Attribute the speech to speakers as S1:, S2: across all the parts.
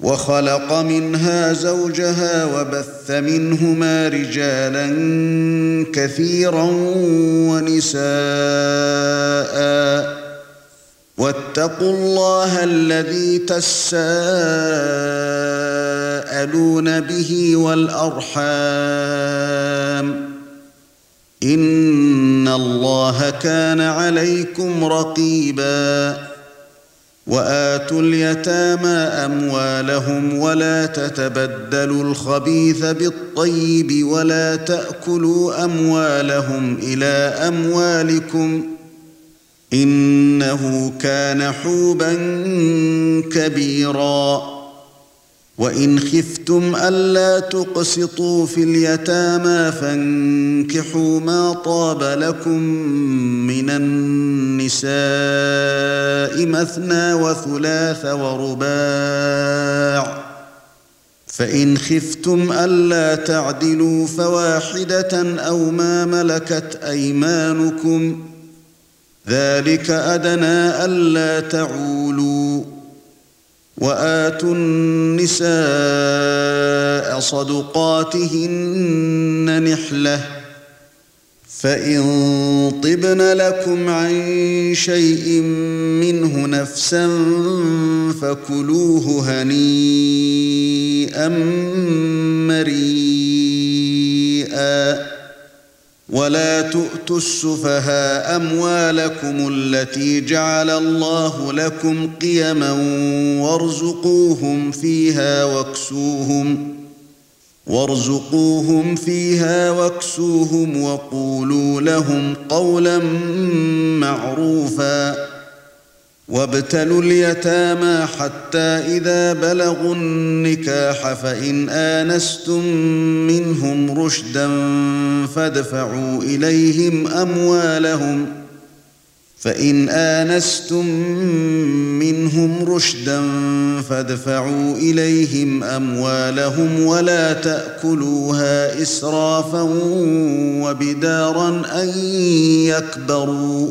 S1: وَخَلَقَ مِنْهَا زَوْجَهَا وَبَثَّ مِنْهُمَا رِجَالًا كَثِيرًا وَنِسَاءً وَاتَّقُوا اللَّهَ الَّذِي تَسَاءَلُونَ بِهِ وَالْأَرْحَامَ إِنَّ اللَّهَ كَانَ عَلَيْكُمْ رَقِيبًا واتوا اليتامى اموالهم ولا تتبدلوا الخبيث بالطيب ولا تاكلوا اموالهم الى اموالكم انه كان حوبا كبيرا وَإِنْ خِفْتُمْ أَلَّا تُقْسِطُوا فِي الْيَتَامَى فَانكِحُوا مَا طَابَ لَكُم مِّنَ النِّسَاءِ مَثْنَى وَثُلَاثَ وَرُبَاعَ فَإِنْ خِفْتُمْ أَلَّا تَعْدِلُوا فَوَاحِدَةً أَوْ مَا مَلَكَتْ أَيْمَانُكُمْ ذَلِكَ أَدْنَى أَلَّا تَعُولُوا واتوا النساء صدقاتهن نحله فان طبن لكم عن شيء منه نفسا فكلوه هنيئا مريئا ولا تؤتوا السفهاء اموالكم التي جعل الله لكم قيما وارزقوهم فيها واكسوهم وارزقوهم فيها واكسوهم وقولوا لهم قولا معروفا وابتلوا اليتامى حتى إذا بلغوا النكاح فإن آنستم منهم رشدا فادفعوا إليهم أموالهم فإن آنستم منهم رشدا فادفعوا إليهم أموالهم ولا تأكلوها إسرافا وبدارا أن يكبروا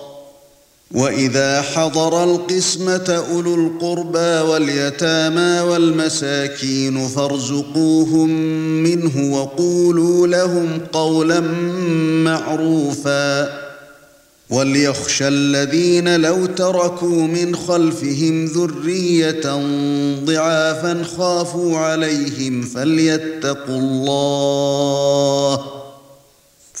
S1: وَإِذَا حَضَرَ الْقِسْمَةَ أُولُو الْقُرْبَى وَالْيَتَامَى وَالْمَسَاكِينُ فَارْزُقُوهُمْ مِنْهُ وَقُولُوا لَهُمْ قَوْلًا مَّعْرُوفًا وليخشى الَّذِينَ لَوْ تَرَكُوا مِنْ خَلْفِهِمْ ذُرِّيَّةً ضِعَافًا خَافُوا عَلَيْهِمْ فَلْيَتَّقُوا اللَّهَ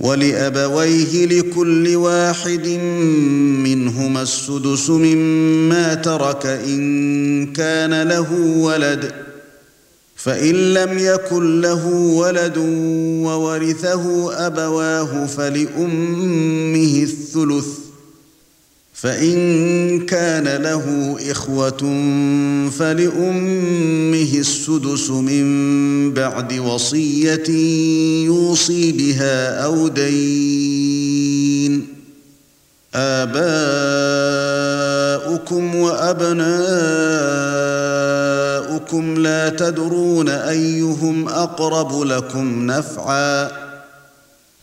S1: ولابويه لكل واحد منهما السدس مما ترك ان كان له ولد فان لم يكن له ولد وورثه ابواه فلامه الثلث فان كان له اخوه فلامه السدس من بعد وصيه يوصي بها او دين اباؤكم وابناؤكم لا تدرون ايهم اقرب لكم نفعا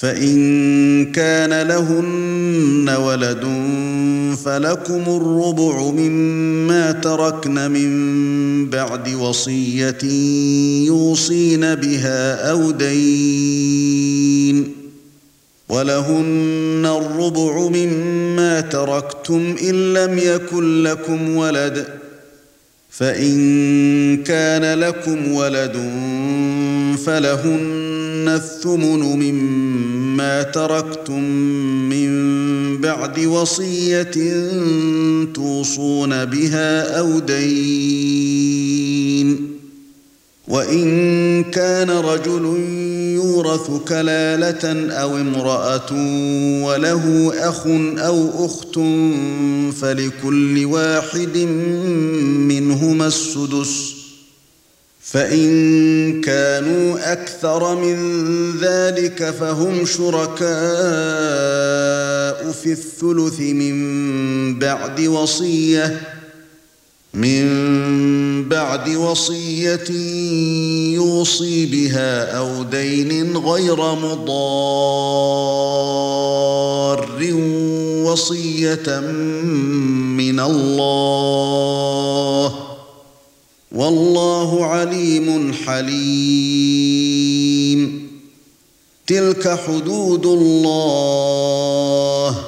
S1: فان كان لهن ولد فلكم الربع مما تركن من بعد وصيه يوصين بها او دين ولهن الربع مما تركتم ان لم يكن لكم ولد فان كان لكم ولد فلهن الثمن مما تركتم من بعد وصيه توصون بها او دين وَإِن كَانَ رَجُلٌ يُورَثُ كَلَالَةً أَوْ امْرَأَةٌ وَلَهُ أَخٌ أَوْ أُخْتٌ فَلِكُلِّ وَاحِدٍ مِنْهُمَا السُّدُسُ فَإِن كَانُوا أَكْثَرَ مِنْ ذَلِكَ فَهُمْ شُرَكَاءُ فِي الثُّلُثِ مِنْ بَعْدِ وَصِيَّةٍ مِن بَعْدِ وَصِيَّةٍ يُوصِي بِهَا أَوْ دَيْنٍ غَيْرَ مُضَارٍّ وَصِيَّةً مِنْ اللَّهِ وَاللَّهُ عَلِيمٌ حَلِيمٌ تِلْكَ حُدُودُ اللَّهِ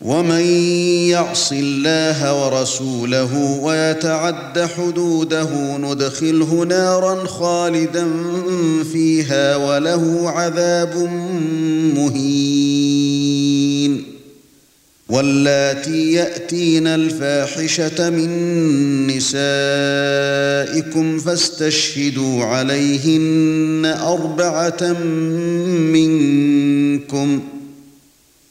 S1: ومن يعص الله ورسوله ويتعد حدوده ندخله نارا خالدا فيها وله عذاب مهين واللاتي ياتين الفاحشه من نسائكم فاستشهدوا عليهن اربعه منكم ۖ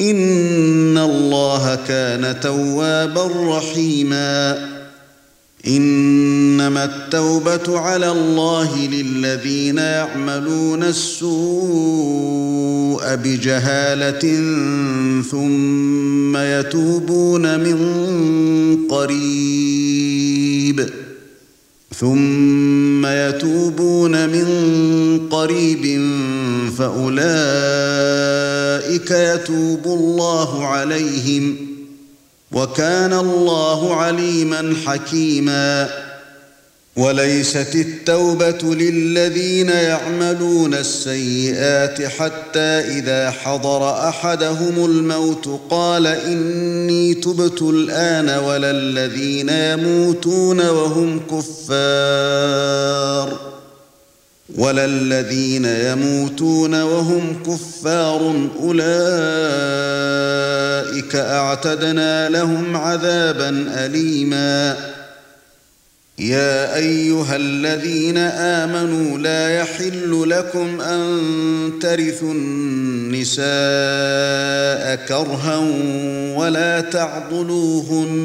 S1: ان الله كان توابا رحيما انما التوبه على الله للذين يعملون السوء بجهاله ثم يتوبون من قريب ثم يتوبون من قريب فاولئك اولئك يتوب الله عليهم وكان الله عليما حكيما وليست التوبه للذين يعملون السيئات حتى اذا حضر احدهم الموت قال اني تبت الان ولا الذين يموتون وهم كفار ولا الذين يموتون وهم كفار اولئك اعتدنا لهم عذابا اليما يا ايها الذين امنوا لا يحل لكم ان ترثوا النساء كرها ولا تعضلوهن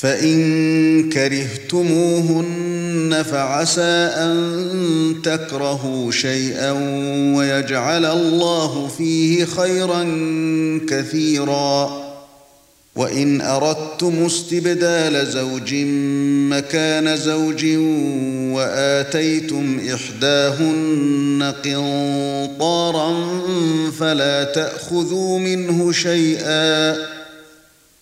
S1: فَإِن كَرِهْتُمُوهُنَّ فَعَسَى أَن تَكْرَهُوا شَيْئًا وَيَجْعَلَ اللَّهُ فِيهِ خَيْرًا كَثِيرًا وَإِنْ أَرَدْتُمُ اسْتِبْدَالَ زَوْجٍ مَّكَانَ زَوْجٍ وَآتَيْتُمْ إِحْدَاهُنَّ قِنطَارًا فَلَا تَأْخُذُوا مِنْهُ شَيْئًا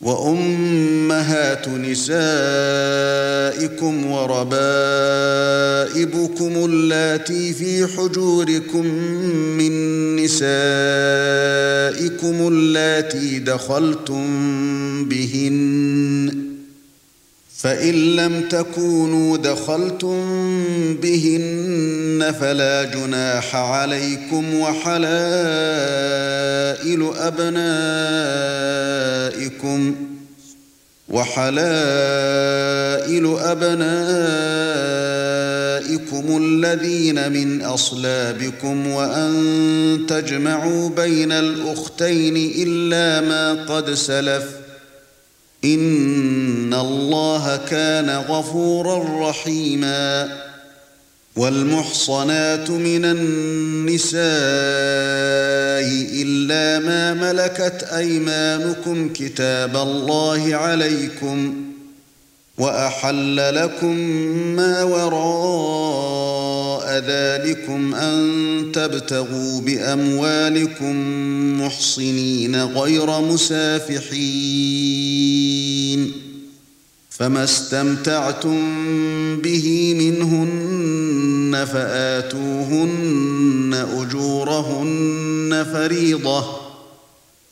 S1: وَأُمَّهَاتُ نِسَائِكُمْ وَرَبَائِبُكُمُ اللَّاتِي فِي حُجُورِكُمْ مِنْ نِسَائِكُمُ اللَّاتِي دَخَلْتُمْ بِهِنَّ فَإِن لَّمْ تَكُونُوا دَخَلْتُم بِهِنَّ فَلَا جُنَاحَ عَلَيْكُمْ وَحَلَائِلُ أَبْنَائِكُمْ وَحَلَائِلُ أَبْنَائِكُمُ الَّذِينَ مِنْ أَصْلَابِكُمْ وَأَن تَجْمَعُوا بَيْنَ الْأُخْتَيْنِ إِلَّا مَا قَدْ سَلَفَ ان الله كان غفورا رحيما والمحصنات من النساء الا ما ملكت ايمانكم كتاب الله عليكم وَأَحَلَّ لَكُم مَّا وَرَاءَ ذَلِكُمْ أَن تَبْتَغُوا بِأَمْوَالِكُم مُّحْصِنِينَ غَيْرَ مُسَافِحِينَ فَمَا اسْتَمْتَعْتُم بِهِ مِنْهُنَّ فَآتُوهُنَّ أُجُورَهُنَّ فَرِيضَةً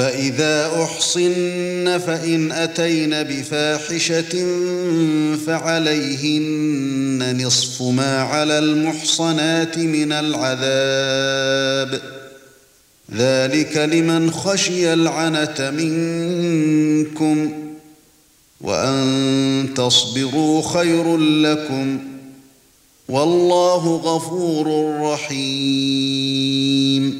S1: فَإِذَا أُحْصِنَّ فَإِنْ أَتَيْنَ بِفَاحِشَةٍ فَعَلَيْهِنَّ نِصْفُ مَا عَلَى الْمُحْصَنَاتِ مِنَ الْعَذَابِ ذَلِكَ لِمَنْ خَشِيَ الْعَنَتَ مِنْكُمْ وَأَنْ تَصْبِرُوا خَيْرٌ لَكُمْ وَاللَّهُ غَفُورٌ رَحِيمٌ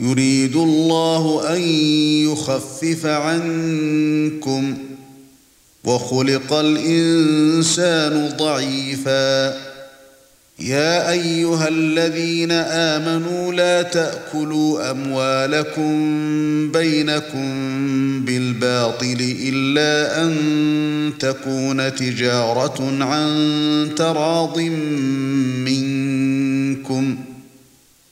S1: يريد الله ان يخفف عنكم وخلق الانسان ضعيفا يا ايها الذين امنوا لا تاكلوا اموالكم بينكم بالباطل الا ان تكون تجاره عن تراض منكم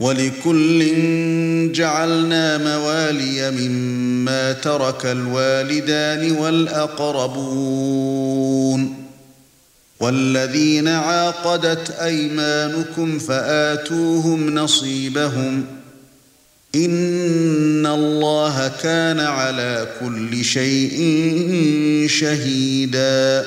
S1: ولكل جعلنا موالي مما ترك الوالدان والاقربون والذين عاقدت ايمانكم فاتوهم نصيبهم ان الله كان على كل شيء شهيداً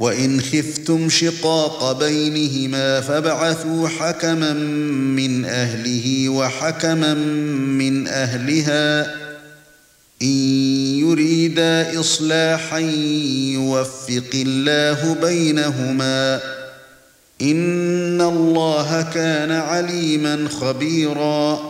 S1: وَإِنْ خِفْتُمْ شِقَاقَ بَيْنِهِمَا فَابْعَثُوا حَكَمًا مِنْ أَهْلِهِ وَحَكَمًا مِنْ أَهْلِهَا إِنْ يُرِيدَا إِصْلَاحًا يُوَفِّقِ اللَّهُ بَيْنَهُمَا إِنَّ اللَّهَ كَانَ عَلِيمًا خَبِيرًا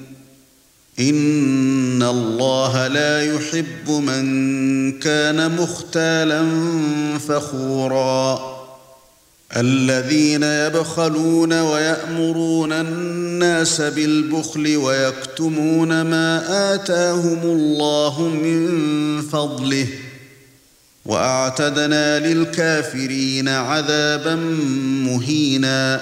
S1: ان الله لا يحب من كان مختالا فخورا الذين يبخلون ويأمرون الناس بالبخل ويكتمون ما آتاهم الله من فضله واعتدنا للكافرين عذابا مهينا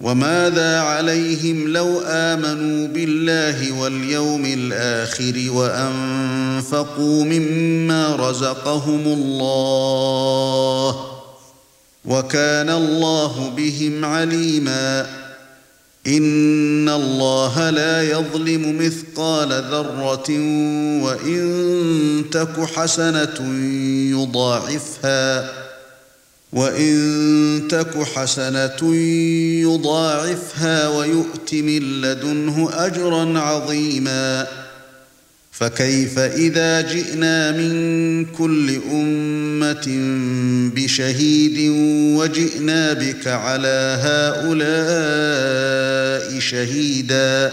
S1: وماذا عليهم لو آمنوا بالله واليوم الآخر وأنفقوا مما رزقهم الله وكان الله بهم عليما إن الله لا يظلم مثقال ذرة وإن تك حسنة يضاعفها وان تك حسنه يضاعفها ويؤت من لدنه اجرا عظيما فكيف اذا جئنا من كل امه بشهيد وجئنا بك على هؤلاء شهيدا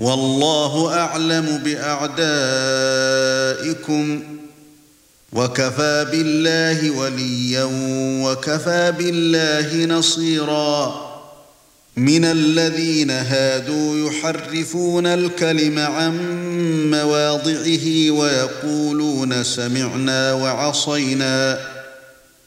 S1: والله اعلم باعدائكم وكفى بالله وليا وكفى بالله نصيرا من الذين هادوا يحرفون الكلم عن مواضعه ويقولون سمعنا وعصينا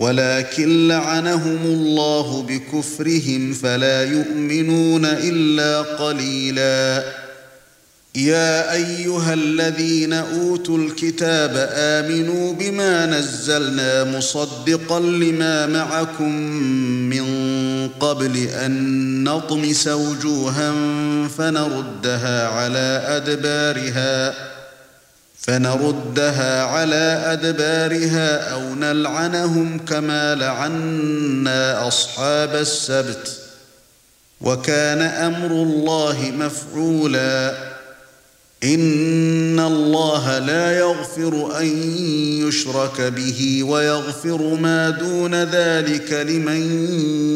S1: ولكن لعنهم الله بكفرهم فلا يؤمنون الا قليلا يا ايها الذين اوتوا الكتاب امنوا بما نزلنا مصدقا لما معكم من قبل ان نطمس وجوها فنردها على ادبارها فنردها على ادبارها او نلعنهم كما لعنا اصحاب السبت وكان امر الله مفعولا ان الله لا يغفر ان يشرك به ويغفر ما دون ذلك لمن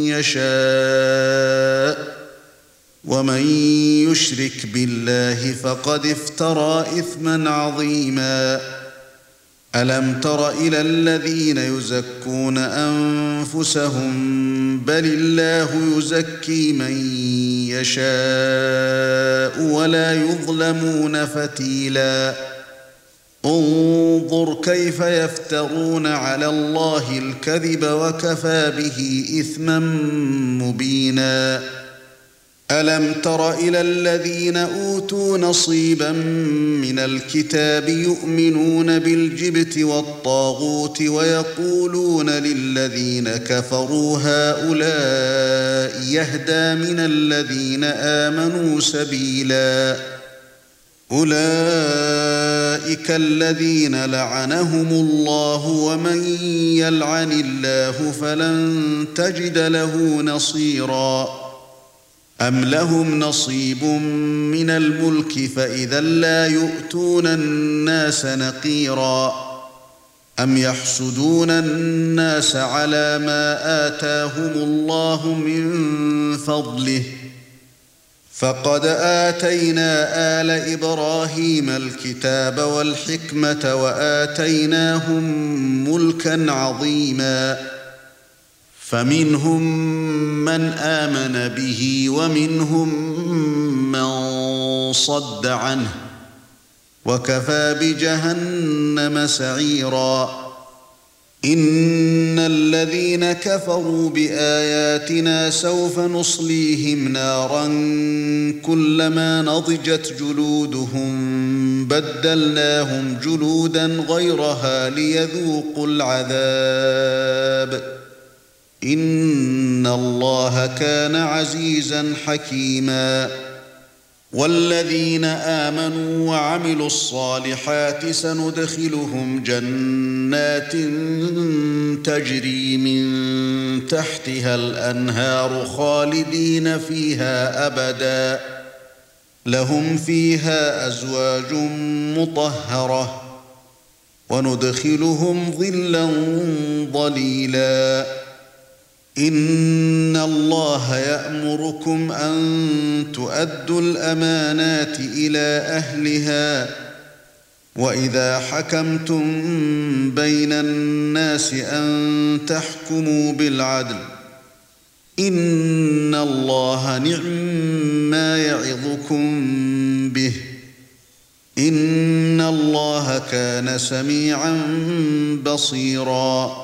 S1: يشاء ومن يشرك بالله فقد افترى اثما عظيما الم تر الى الذين يزكون انفسهم بل الله يزكي من يشاء ولا يظلمون فتيلا انظر كيف يفترون على الله الكذب وكفى به اثما مبينا أَلَمْ تَرَ إِلَى الَّذِينَ أُوتُوا نَصِيبًا مِنَ الْكِتَابِ يُؤْمِنُونَ بِالْجِبْتِ وَالطَّاغُوتِ وَيَقُولُونَ لِلَّذِينَ كَفَرُوا هَؤُلَاءِ يَهْدَى مِنَ الَّذِينَ آمَنُوا سَبِيلًا أُولَئِكَ الَّذِينَ لَعَنَهُمُ اللَّهُ وَمَن يَلْعَنِ اللَّهُ فَلَن تَجِدَ لَهُ نَصِيرًا أَمْ لَهُمْ نَصِيبٌ مِنَ الْمُلْكِ فَإِذًا لَا يُؤْتُونَ النَّاسَ نَقِيرًا أَمْ يَحْسُدُونَ النَّاسَ عَلَى مَا آتَاهُمُ اللَّهُ مِنْ فَضْلِهِ فَقَدْ آتَيْنَا آلَ إِبْرَاهِيمَ الْكِتَابَ وَالْحِكْمَةَ وَآتَيْنَاهُمْ مُلْكًا عَظِيمًا فمنهم من آمن به ومنهم من صد عنه وكفى بجهنم سعيرا ان الذين كفروا باياتنا سوف نصليهم نارا كلما نضجت جلودهم بدلناهم جلودا غيرها ليذوقوا العذاب ان الله كان عزيزا حكيما والذين امنوا وعملوا الصالحات سندخلهم جنات تجري من تحتها الانهار خالدين فيها ابدا لهم فيها ازواج مطهره وندخلهم ظلا ظليلا ان الله يأمركم ان تؤدوا الامانات الى اهلها واذا حكمتم بين الناس ان تحكموا بالعدل ان الله نعم ما يعظكم به ان الله كان سميعا بصيرا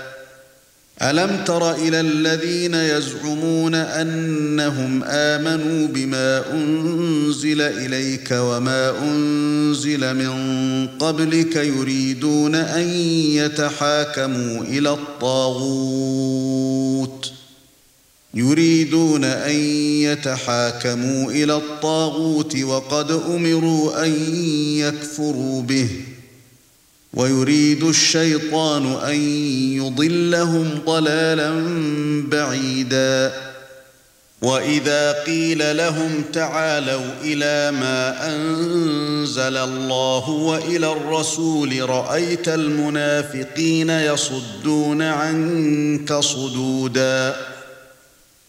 S1: أَلَمْ تَرَ إِلَى الَّذِينَ يَزْعُمُونَ أَنَّهُمْ آمَنُوا بِمَا أُنْزِلَ إِلَيْكَ وَمَا أُنْزِلَ مِنْ قَبْلِكَ يُرِيدُونَ أَنْ يَتَحَاكَمُوا إِلَى الطَّاغُوتِ يُرِيدُونَ أَنْ يَتَحَاكَمُوا إِلَى الطَّاغُوتِ وَقَدْ أُمِرُوا أَنْ يَكْفُرُوا بِهِ ويريد الشيطان ان يضلهم ضلالا بعيدا واذا قيل لهم تعالوا الى ما انزل الله والى الرسول رايت المنافقين يصدون عنك صدودا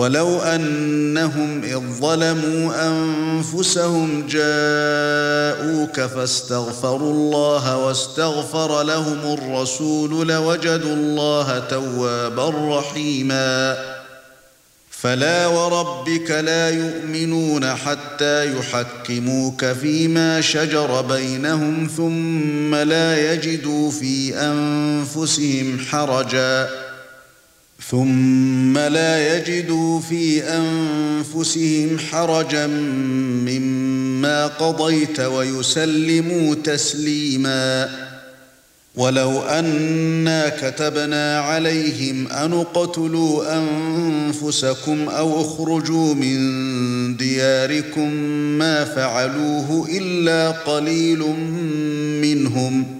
S1: ولو انهم اذ ظلموا انفسهم جاءوك فاستغفروا الله واستغفر لهم الرسول لوجدوا الله توابا رحيما فلا وربك لا يؤمنون حتى يحكموك فيما شجر بينهم ثم لا يجدوا في انفسهم حرجا ثُمَّ لَا يَجِدُوا فِي أَنفُسِهِمْ حَرَجًا مِّمَّا قَضَيْتَ وَيُسَلِّمُوا تَسْلِيمًا وَلَوْ أَنَّا كَتَبْنَا عَلَيْهِمْ أَنِ اقْتُلُوا أَنفُسَكُمْ أَوْ اخْرُجُوا مِن دِيَارِكُمْ مَا فَعَلُوهُ إِلَّا قَلِيلٌ مِّنْهُمْ ۖ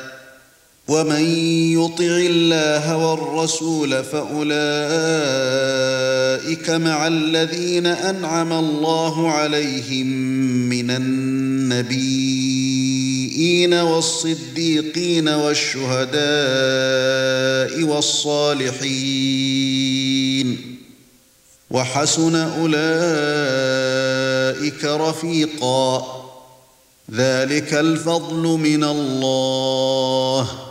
S1: ومن يطع الله والرسول فاولئك مع الذين انعم الله عليهم من النبيين والصديقين والشهداء والصالحين وحسن اولئك رفيقا ذلك الفضل من الله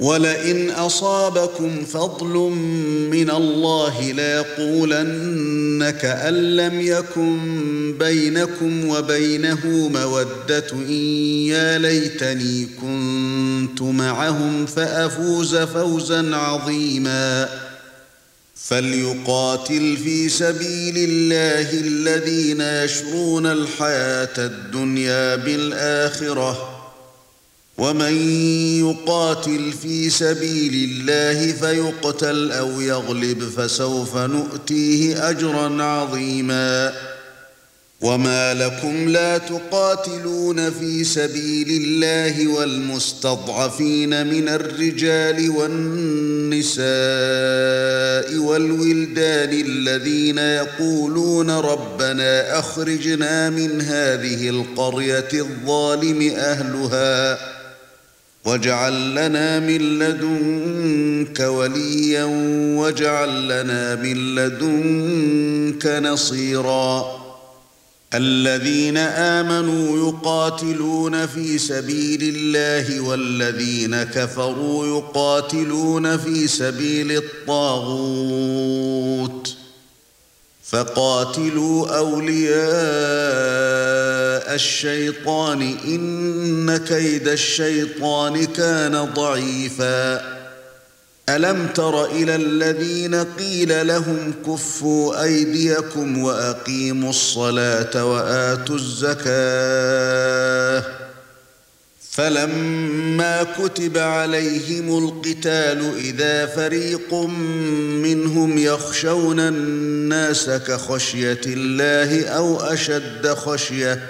S1: ولئن اصابكم فضل من الله ليقولن كأن لم يكن بينكم وبينه موده إن يا ليتني كنت معهم فافوز فوزا عظيما فليقاتل في سبيل الله الذين يشرون الحياه الدنيا بالاخره ومن يقاتل في سبيل الله فيقتل او يغلب فسوف نؤتيه اجرا عظيما وما لكم لا تقاتلون في سبيل الله والمستضعفين من الرجال والنساء والولدان الذين يقولون ربنا اخرجنا من هذه القريه الظالم اهلها واجعل لنا من لدنك وليا واجعل لنا من لدنك نصيرا الذين امنوا يقاتلون في سبيل الله والذين كفروا يقاتلون في سبيل الطاغوت فَقَاتِلُوا أَوْلِيَاءَ الشَّيْطَانِ إِنَّ كَيْدَ الشَّيْطَانِ كَانَ ضَعِيفًا أَلَمْ تَرَ إِلَى الَّذِينَ قِيلَ لَهُمْ كُفُّوا أَيْدِيَكُمْ وَأَقِيمُوا الصَّلَاةَ وَآتُوا الزَّكَاةَ فَلَمَّا كُتِبَ عَلَيْهِمُ الْقِتَالُ إِذَا فَرِيقٌ مِنْهُمْ يَخْشَوْنَ النَّاسَ كَخَشْيَةِ اللَّهِ أَوْ أَشَدَّ خَشْيَةً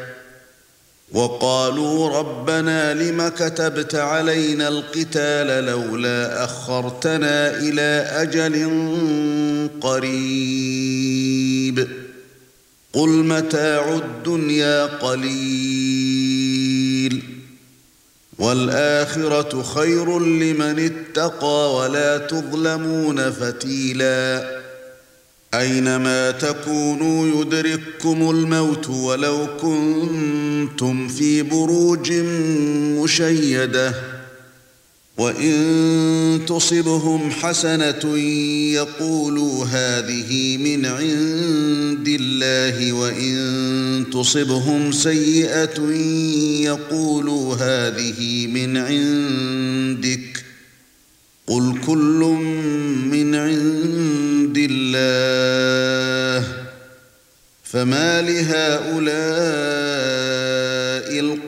S1: وَقَالُوا رَبَّنَا لِمَ كَتَبْتَ عَلَيْنَا الْقِتَالَ لَوْلَا أَخَّرْتَنَا إِلَى أَجَلٍ قَرِيبٍ قُلْ مَتَاعُ الدُّنْيَا قَلِيلٌ والآخرة خير لمن اتقى ولا تظلمون فتيلا أينما تكونوا يدرككم الموت ولو كنتم في بروج مشيده وَإِن تُصِبْهُمْ حَسَنَةٌ يَقُولُوا هَذِهِ مِنْ عِندِ اللَّهِ وَإِن تُصِبْهُمْ سَيِّئَةٌ يَقُولُوا هَذِهِ مِنْ عِندِكَ قُلْ كُلٌّ مِنْ عِندِ اللَّهِ فَمَا لِهَؤُلَاءِ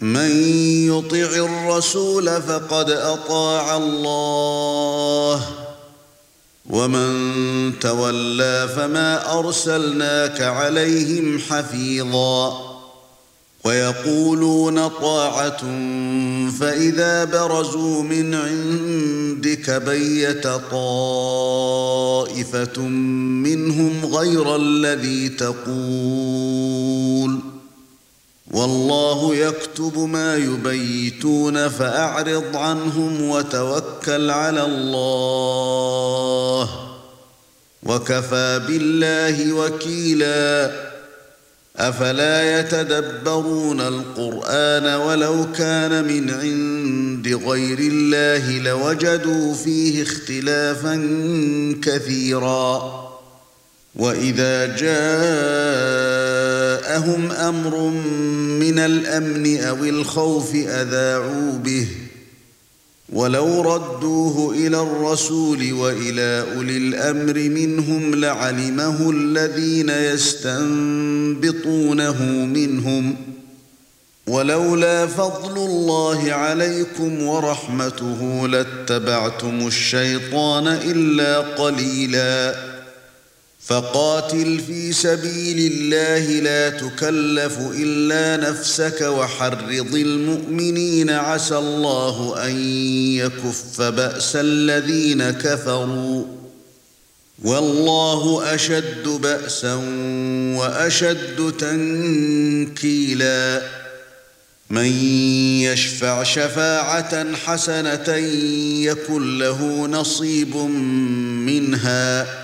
S1: من يطع الرسول فقد اطاع الله ومن تولى فما ارسلناك عليهم حفيظا ويقولون طاعه فاذا برزوا من عندك بيت طائفه منهم غير الذي تقول والله يكتب ما يبيتون فاعرض عنهم وتوكل على الله وكفى بالله وكيلا افلا يتدبرون القران ولو كان من عند غير الله لوجدوا فيه اختلافا كثيرا وَإِذَا جَاءَهُمْ أَمْرٌ مِنَ الْأَمْنِ أَوِ الْخَوْفِ أَذَاعُوا بِهِ وَلَوْ رَدُّوهُ إِلَى الرَّسُولِ وَإِلَى أُولِي الْأَمْرِ مِنْهُمْ لَعَلِمَهُ الَّذِينَ يَسْتَنبِطُونَهُ مِنْهُمْ وَلَوْلَا فَضْلُ اللَّهِ عَلَيْكُمْ وَرَحْمَتُهُ لَاتَّبَعْتُمُ الشَّيْطَانَ إِلَّا قَلِيلًا فقاتل في سبيل الله لا تكلف الا نفسك وحرض المؤمنين عسى الله ان يكف باس الذين كفروا والله اشد باسا واشد تنكيلا من يشفع شفاعه حسنه يكن له نصيب منها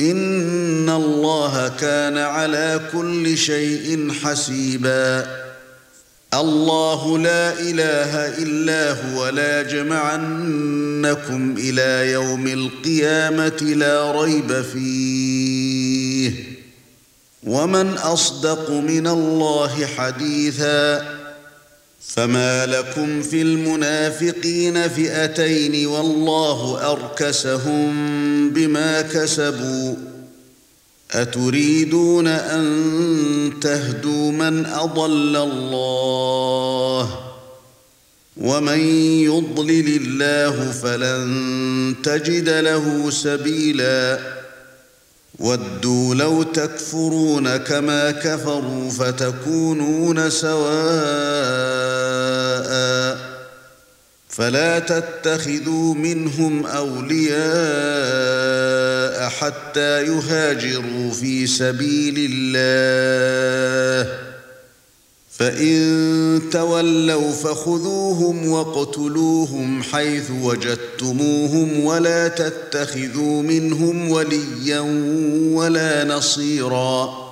S1: ان الله كان على كل شيء حسيبا الله لا اله الا هو لا جمعنكم الى يوم القيامه لا ريب فيه ومن اصدق من الله حديثا فما لكم في المنافقين فئتين والله اركسهم بما كسبوا اتريدون ان تهدوا من اضل الله ومن يضلل الله فلن تجد له سبيلا ودوا لو تكفرون كما كفروا فتكونون سواء فلا تتخذوا منهم اولياء حتى يهاجروا في سبيل الله فان تولوا فخذوهم وقتلوهم حيث وجدتموهم ولا تتخذوا منهم وليا ولا نصيرا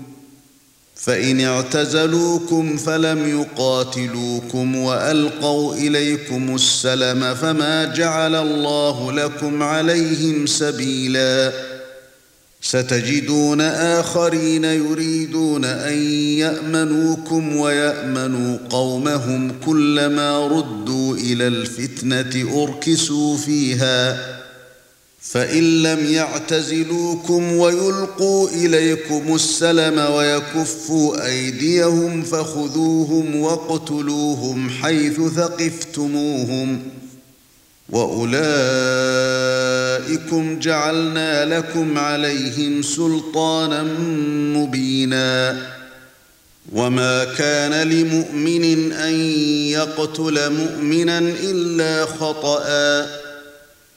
S1: فان اعتزلوكم فلم يقاتلوكم والقوا اليكم السلم فما جعل الله لكم عليهم سبيلا ستجدون اخرين يريدون ان يامنوكم ويامنوا قومهم كلما ردوا الى الفتنه اركسوا فيها فَإِن لَّمْ يَعْتَزِلُوكُمْ وَيُلْقُوا إِلَيْكُمُ السَّلَمَ وَيَكُفُّوا أَيْدِيَهُمْ فَخُذُوهُمْ وَاقْتُلُوهُمْ حَيْثُ ثَقِفْتُمُوهُمْ وَأُولَئِكُمْ جَعَلْنَا لَكُمْ عَلَيْهِمْ سُلْطَانًا مُّبِينًا وَمَا كَانَ لِمُؤْمِنٍ أَن يَقْتُلَ مُؤْمِنًا إِلَّا خَطَأً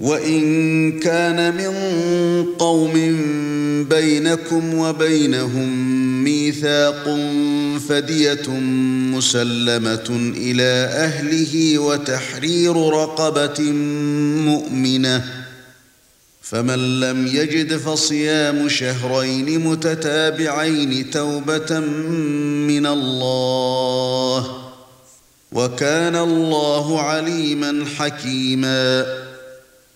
S1: وَإِن كَانَ مِن قَوْمٍ بَيْنَكُمْ وَبَيْنَهُم مِيثَاقٌ فَدِيَةٌ مُسَلَّمَةٌ إِلَى أَهْلِهِ وَتَحْرِيرُ رَقَبَةٍ مُؤْمِنَةٍ فَمَن لَّمْ يَجِدْ فَصِيَامُ شَهْرَيْنِ مُتَتَابِعَيْنِ تَوْبَةً مِّنَ اللَّهِ وَكَانَ اللَّهُ عَلِيمًا حَكِيمًا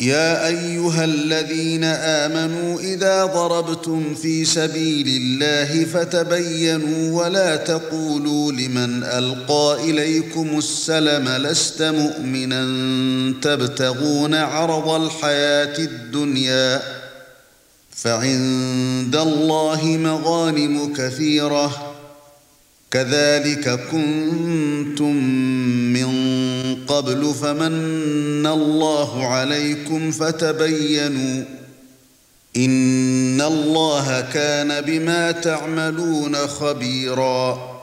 S1: يا ايها الذين امنوا اذا ضربتم في سبيل الله فتبينوا ولا تقولوا لمن القى اليكم السلم لست مؤمنا تبتغون عرض الحياه الدنيا فعند الله مغانم كثيره كَذَلِكَ كُنتُم مِّن قَبْلُ فَمَنَّ اللَّهُ عَلَيْكُمْ فَتَبَيَّنُوا إِنَّ اللَّهَ كَانَ بِمَا تَعْمَلُونَ خَبِيرًا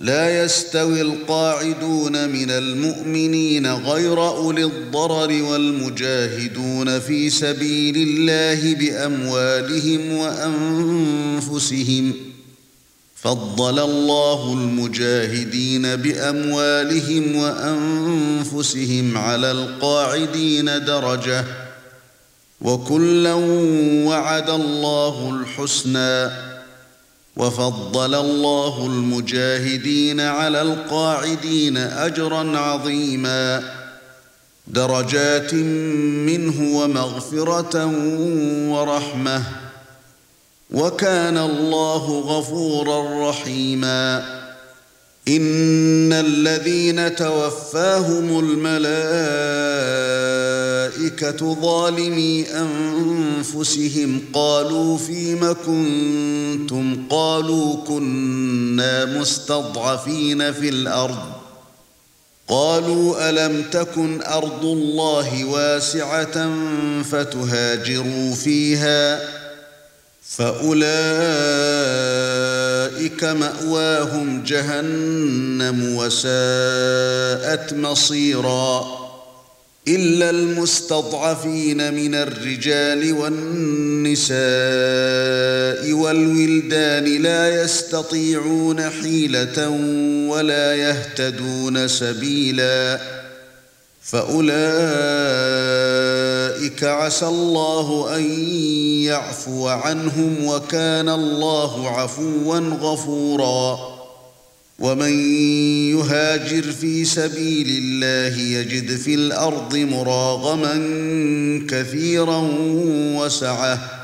S1: لا يستوي القاعدون من المؤمنين غير اولي الضرر والمجاهدون في سبيل الله باموالهم وانفسهم فَضَّلَ اللَّهُ الْمُجَاهِدِينَ بِأَمْوَالِهِمْ وَأَنفُسِهِمْ عَلَى الْقَاعِدِينَ دَرَجَةً وَكُلًّا وَعَدَ اللَّهُ الْحُسْنَى وَفَضَّلَ اللَّهُ الْمُجَاهِدِينَ عَلَى الْقَاعِدِينَ أَجْرًا عَظِيمًا دَرَجَاتٍ مِنْهُ وَمَغْفِرَةً وَرَحْمَةً وَكَانَ اللَّهُ غَفُورًا رَحِيمًا إِنَّ الَّذِينَ تَوَفَّاهُمُ الْمَلَائِكَةُ ظَالِمِي أَنفُسِهِمْ قَالُوا فِيمَ كُنتُمْ قَالُوا كُنَّا مُسْتَضْعَفِينَ فِي الْأَرْضِ قالوا الم تكن ارض الله واسعه فتهاجروا فيها فاولئك ماواهم جهنم وساءت مصيرا الا المستضعفين من الرجال والنساء والولدان لا يستطيعون حيله ولا يهتدون سبيلا فاولئك عسى الله ان يعفو عنهم وكان الله عفوا غفورا ومن يهاجر في سبيل الله يجد في الارض مراغما كثيرا وسعه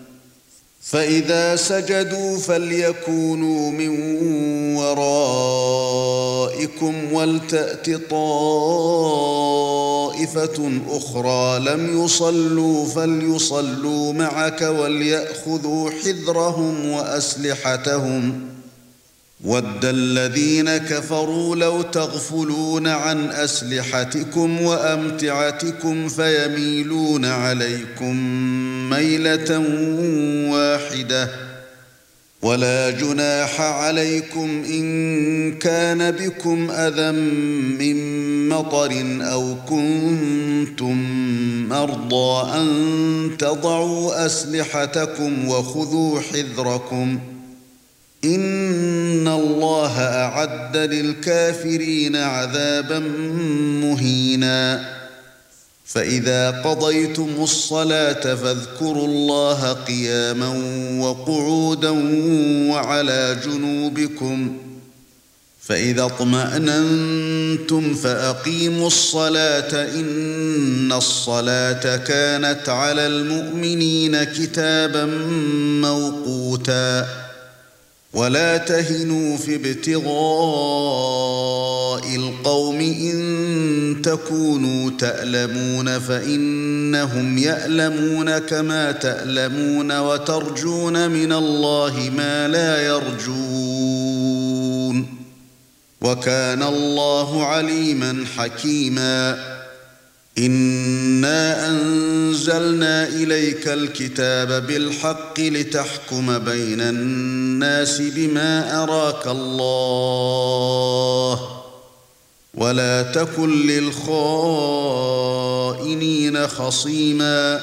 S1: فَإِذَا سَجَدُوا فَلْيَكُونُوا مِنْ وَرَائِكُمْ وَلْتَأْتِ طَائِفَةٌ أُخْرَى لَمْ يُصَلُّوا فَلْيُصَلُّوا مَعَكَ وَلْيَأْخُذُوا حِذْرَهُمْ وَأَسْلِحَتَهُمْ ۗ وَدَّ الَّذِينَ كَفَرُوا لَوْ تَغْفُلُونَ عَن أَسْلِحَتِكُمْ وَأَمْتِعَتِكُمْ فَيَمِيلُونَ عَلَيْكُمْ مَيْلَةً وَاحِدَةً وَلَا جُنَاحَ عَلَيْكُمْ إِن كَانَ بِكُمْ أَذًى مِّن مَّطَرٍ أَوْ كُنتُم مَّرْضَىٰ أَن تَضَعُوا أَسْلِحَتَكُمْ وَخُذُوا حِذْرَكُمْ ۗ ان الله اعد للكافرين عذابا مهينا فاذا قضيتم الصلاه فاذكروا الله قياما وقعودا وعلى جنوبكم فاذا اطمأننتم فاقيموا الصلاه ان الصلاه كانت على المؤمنين كتابا موقوتا ولا تهنوا في ابتغاء القوم ان تكونوا تألمون فانهم يألمون كما تألمون وترجون من الله ما لا يرجون وكان الله عليما حكيما إِنَّا أَنزَلْنَا إِلَيْكَ الْكِتَابَ بِالْحَقِّ لِتَحْكُمَ بَيْنَ النَّاسِ بِمَا أَرَاكَ اللَّهُ وَلَا تَكُن لِّلْخَائِنِينَ خَصِيمًا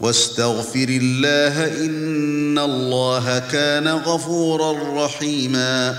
S1: وَاسْتَغْفِرِ اللَّهَ إِنَّ اللَّهَ كَانَ غَفُورًا رَّحِيمًا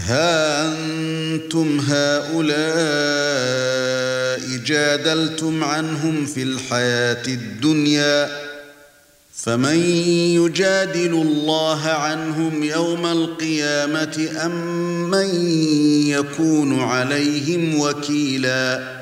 S1: ها انتم هؤلاء جادلتم عنهم في الحياه الدنيا فمن يجادل الله عنهم يوم القيامه ام من يكون عليهم وكيلاً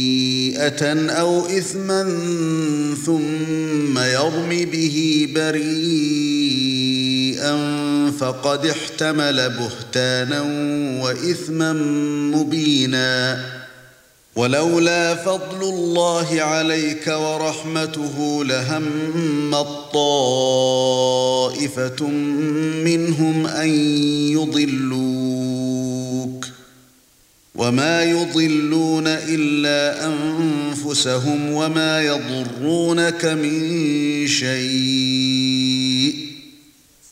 S1: خطيئه او اثما ثم يرم به بريئا فقد احتمل بهتانا واثما مبينا ولولا فضل الله عليك ورحمته لهم الطائفه منهم ان يضلوا وما يضلون الا انفسهم وما يضرونك من شيء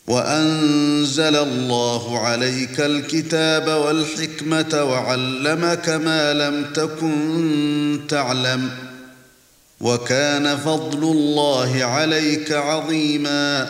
S1: وانزل الله عليك الكتاب والحكمه وعلمك ما لم تكن تعلم وكان فضل الله عليك عظيمًا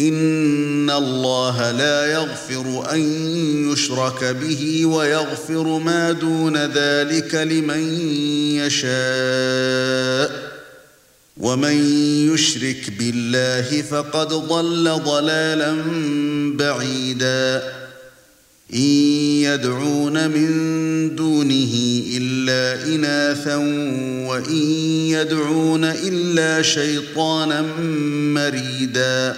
S1: ان الله لا يغفر ان يشرك به ويغفر ما دون ذلك لمن يشاء ومن يشرك بالله فقد ضل ضلالا بعيدا ان يدعون من دونه الا اناثا وان يدعون الا شيطانا مريدا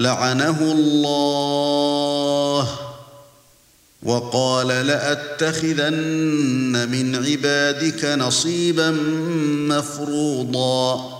S1: لعنه الله وقال لاتخذن من عبادك نصيبا مفروضا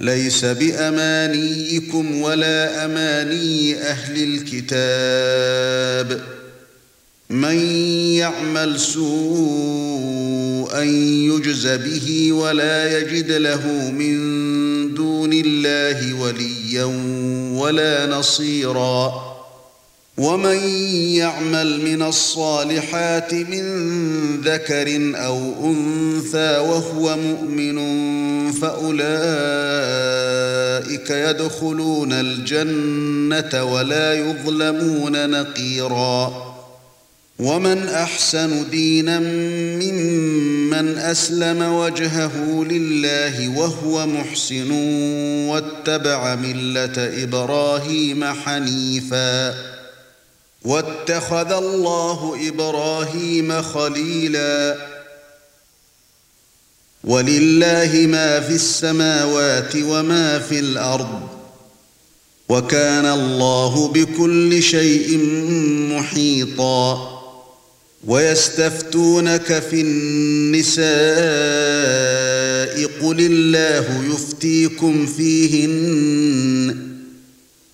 S1: لَيْسَ بِأَمَانِيِّكُمْ وَلَا أَمَانِيِّ أَهْلِ الْكِتَابِ مَن يَعْمَلْ سُوءًا يُجْزَ بِهِ وَلَا يَجِدْ لَهُ مِن دُونِ اللَّهِ وَلِيًّا وَلَا نَصِيرًا ومن يعمل من الصالحات من ذكر او انثى وهو مؤمن فاولئك يدخلون الجنه ولا يظلمون نقيرا ومن احسن دينا ممن اسلم وجهه لله وهو محسن واتبع مله ابراهيم حنيفا واتخذ الله ابراهيم خليلا ولله ما في السماوات وما في الارض وكان الله بكل شيء محيطا ويستفتونك في النساء قل الله يفتيكم فيهن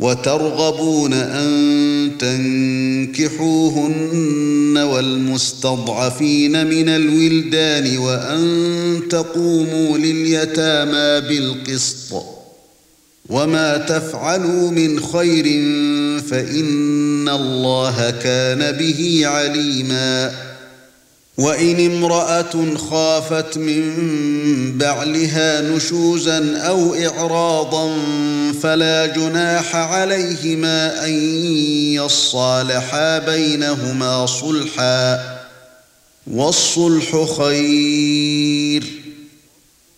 S1: وترغبون ان تنكحوهن والمستضعفين من الولدان وان تقوموا لليتامى بالقسط وما تفعلوا من خير فان الله كان به عليمًا وَإِنِ امْرَأَةٌ خَافَتْ مِنْ بَعْلِهَا نُشُوزًا أَوْ إِعْرَاضًا فَلَا جُنَاحَ عَلَيْهِمَا أَنْ يَصَّالَحَا بَيْنَهُمَا صُلْحًا وَالصُّلْحُ خَيْرٌ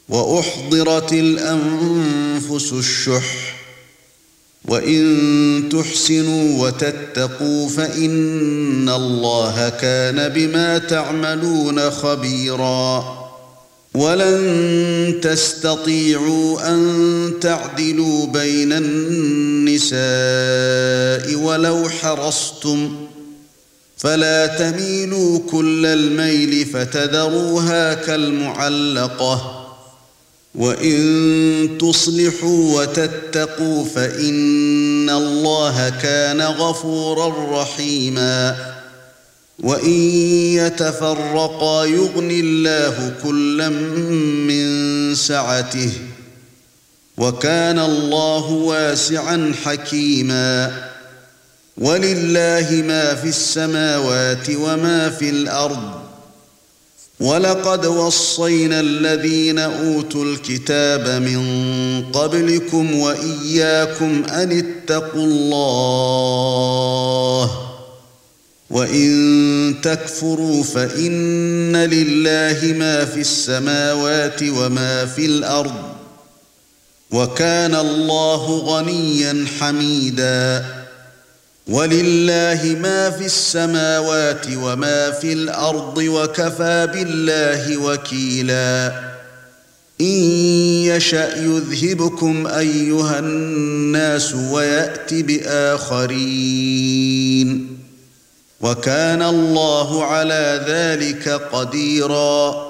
S1: وَأُحْضِرَتِ الْأَنْفُسُ الشُّحَّ وَإِن تُحْسِنُوا وَتَتَّقُوا فَإِنَّ اللَّهَ كَانَ بِمَا تَعْمَلُونَ خَبِيرًا وَلَن تَسْتَطِيعُوا أَن تَعْدِلُوا بَيْنَ النِّسَاءِ وَلَوْ حَرَصْتُمْ فَلَا تَمِيلُوا كُلَّ الْمَيْلِ فَتَذَرُوهَا كَالْمُعَلَّقَةِ وَإِن تُصْلِحُوا وَتَتَّقُوا فَإِنَّ اللَّهَ كَانَ غَفُورًا رَحِيمًا وَإِن يَتَفَرَّقَا يُغْنِ اللَّهُ كُلًّا مِنْ سَعَتِهِ وَكَانَ اللَّهُ وَاسِعًا حَكِيمًا وَلِلَّهِ مَا فِي السَّمَاوَاتِ وَمَا فِي الْأَرْضِ وَلَقَدْ وَصَّيْنَا الَّذِينَ أُوتُوا الْكِتَابَ مِنْ قَبْلِكُمْ وَإِيَّاكُمْ أَنِ اتَّقُوا اللَّهَ وَإِنْ تَكْفُرُوا فَإِنَّ لِلَّهِ مَا فِي السَّمَاوَاتِ وَمَا فِي الْأَرْضِ وَكَانَ اللَّهُ غَنِيًّا حَمِيدًا ولله ما في السماوات وما في الارض وكفى بالله وكيلا ان يشأ يذهبكم ايها الناس ويأتي باخرين وكان الله على ذلك قديرًا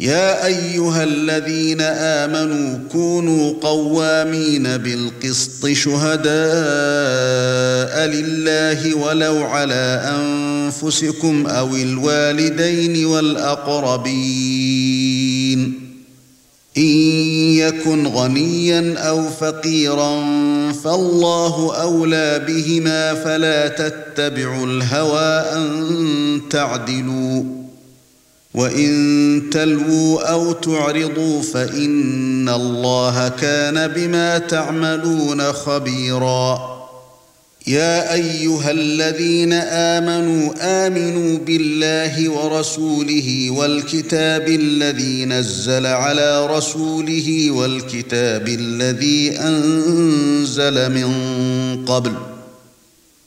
S1: يا ايها الذين امنوا كونوا قوامين بالقسط شهداء لله ولو على انفسكم او الوالدين والاقربين ان يكن غنيا او فقيرا فالله اولى بهما فلا تتبعوا الهوى ان تعدلوا وَإِن تَلْوُوا أَوْ تُعْرِضُوا فَإِنَّ اللَّهَ كَانَ بِمَا تَعْمَلُونَ خَبِيرًا يَا أَيُّهَا الَّذِينَ آمَنُوا آمِنُوا بِاللَّهِ وَرَسُولِهِ وَالْكِتَابِ الَّذِي نَزَّلَ عَلَى رَسُولِهِ وَالْكِتَابِ الَّذِي أَنزَلَ مِن قَبْلُ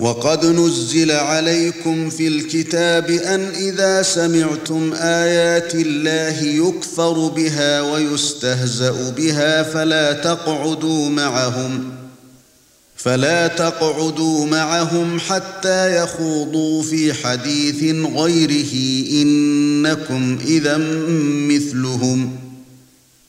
S1: وَقَدْ نُزِّلَ عَلَيْكُمْ فِي الْكِتَابِ أَنْ إِذَا سَمِعْتُمْ آيَاتِ اللَّهِ يُكْفَرُ بِهَا وَيُسْتَهْزَأُ بِهَا فَلَا تَقْعُدُوا مَعَهُمْ فَلَا تَقْعُدُوا مَعَهُمْ حَتَّى يَخُوضُوا فِي حَدِيثٍ غَيْرِهِ إِنَّكُمْ إِذًا مِثْلُهُمْ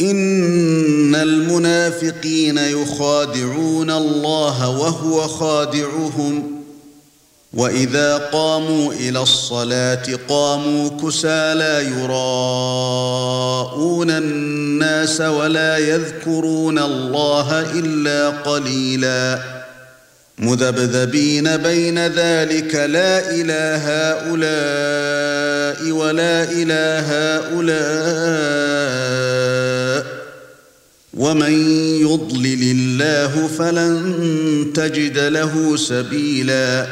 S1: ان المنافقين يخادعون الله وهو خادعهم واذا قاموا الى الصلاه قاموا كسالى يراءون الناس ولا يذكرون الله الا قليلاً مذبذبين بين ذلك لا إلى هؤلاء ولا إلى هؤلاء ومن يضلل الله فلن تجد له سبيلا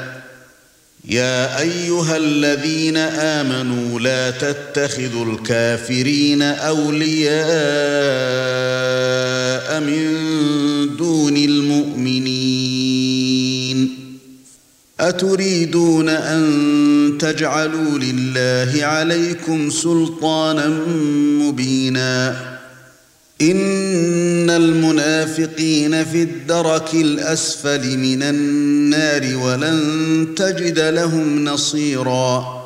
S1: يا ايها الذين امنوا لا تتخذوا الكافرين اولياء من دون المؤمنين اتريدون ان تجعلوا لله عليكم سلطانا مبينا ان المنافقين في الدرك الاسفل من النار ولن تجد لهم نصيرًا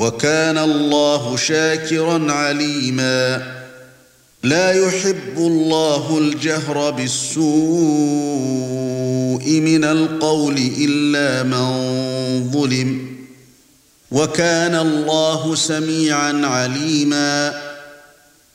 S1: وكان الله شاكرا عليما لا يحب الله الجهر بالسوء من القول الا من ظلم وكان الله سميعا عليما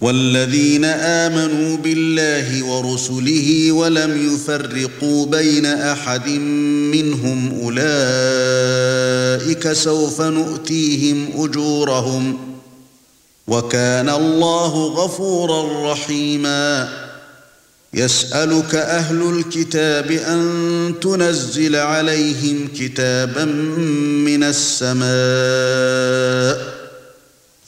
S1: والذين آمنوا بالله ورسله ولم يفرقوا بين أحد منهم أولئك سوف نؤتيهم أجورهم وكان الله غفورا رحيما يسألك أهل الكتاب أن تنزل عليهم كتابا من السماء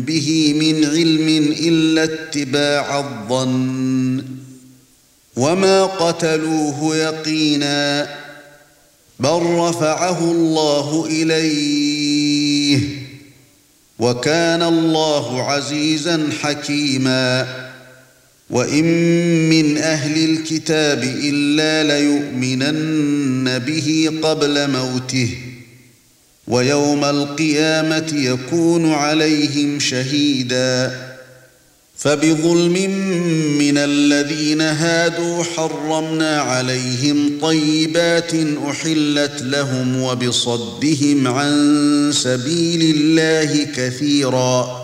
S1: به من علم الا اتباع الظن وما قتلوه يقينا بل رفعه الله اليه وكان الله عزيزا حكيما وان من اهل الكتاب الا ليؤمنن به قبل موته ويوم القيامه يكون عليهم شهيدا فبظلم من الذين هادوا حرمنا عليهم طيبات احلت لهم وبصدهم عن سبيل الله كثيرا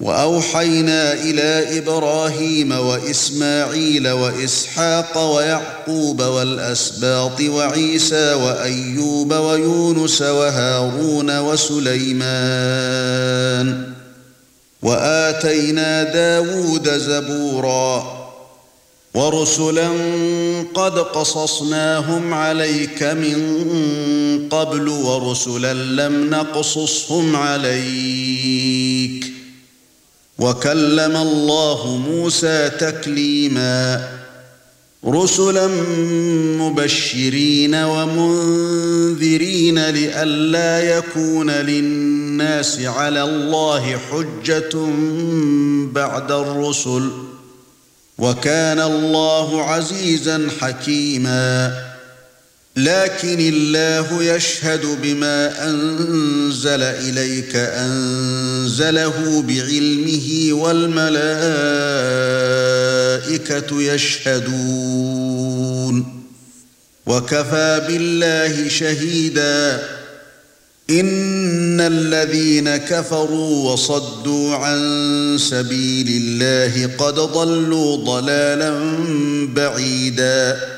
S1: واوحينا الى ابراهيم واسماعيل واسحاق ويعقوب والاسباط وعيسى وايوب ويونس وهارون وسليمان واتينا داود زبورا ورسلا قد قصصناهم عليك من قبل ورسلا لم نقصصهم عليك وَكَلَّمَ اللَّهُ مُوسَى تَكْلِيمًا رُسُلًا مُبَشِّرِينَ وَمُنذِرِينَ لِئَلَّا يَكُونَ لِلنَّاسِ عَلَى اللَّهِ حُجَّةٌ بَعْدَ الرُّسُلِ وَكَانَ اللَّهُ عَزِيزًا حَكِيمًا لكن الله يشهد بما انزل اليك انزله بعلمه والملائكه يشهدون وكفى بالله شهيدا ان الذين كفروا وصدوا عن سبيل الله قد ضلوا ضلالا بعيدا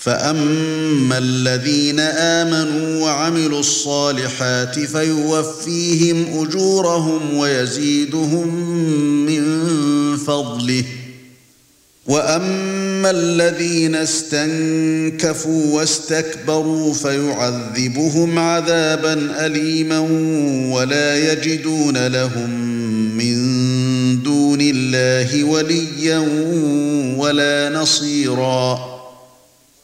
S1: فَأَمَّا الَّذِينَ آمَنُوا وَعَمِلُوا الصَّالِحَاتِ فَيُوَفِّيهِمْ أُجُورَهُمْ وَيَزِيدُهُم مِّن فَضْلِهِ وَأَمَّا الَّذِينَ اسْتَنكَفُوا وَاسْتَكْبَرُوا فَيُعَذِّبُهُمْ عَذَابًا أَلِيمًا وَلَا يَجِدُونَ لَهُم مِّن دُونِ اللَّهِ وَلِيًّا وَلَا نَصِيرًا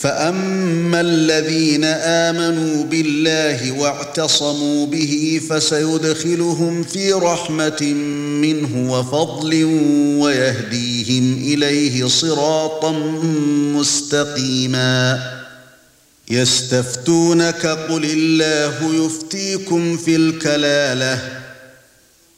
S1: فَأَمَّا الَّذِينَ آمَنُوا بِاللَّهِ وَاعْتَصَمُوا بِهِ فَسَيُدْخِلُهُمْ فِي رَحْمَةٍ مِّنْهُ وَفَضْلٍ وَيَهْدِيهِمْ إِلَيْهِ صِرَاطًا مُسْتَقِيمًا يَسْتَفْتُونَكَ قُلِ اللَّهُ يُفْتِيكُمْ فِي الْكَلَالَةِ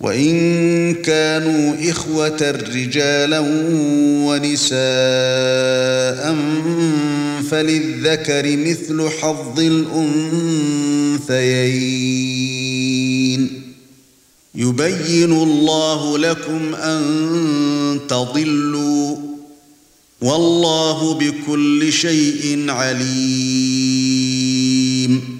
S1: وَإِن كَانُوا إِخْوَةً رِجَالًا وَنِسَاءً فَلِلذَّكَرِ مِثْلُ حَظِّ الْأُنثَيَيْنِ يُبَيِّنُ اللَّهُ لَكُمْ أَن تَضِلُّوا وَاللَّهُ بِكُلِّ شَيْءٍ عَلِيمٌ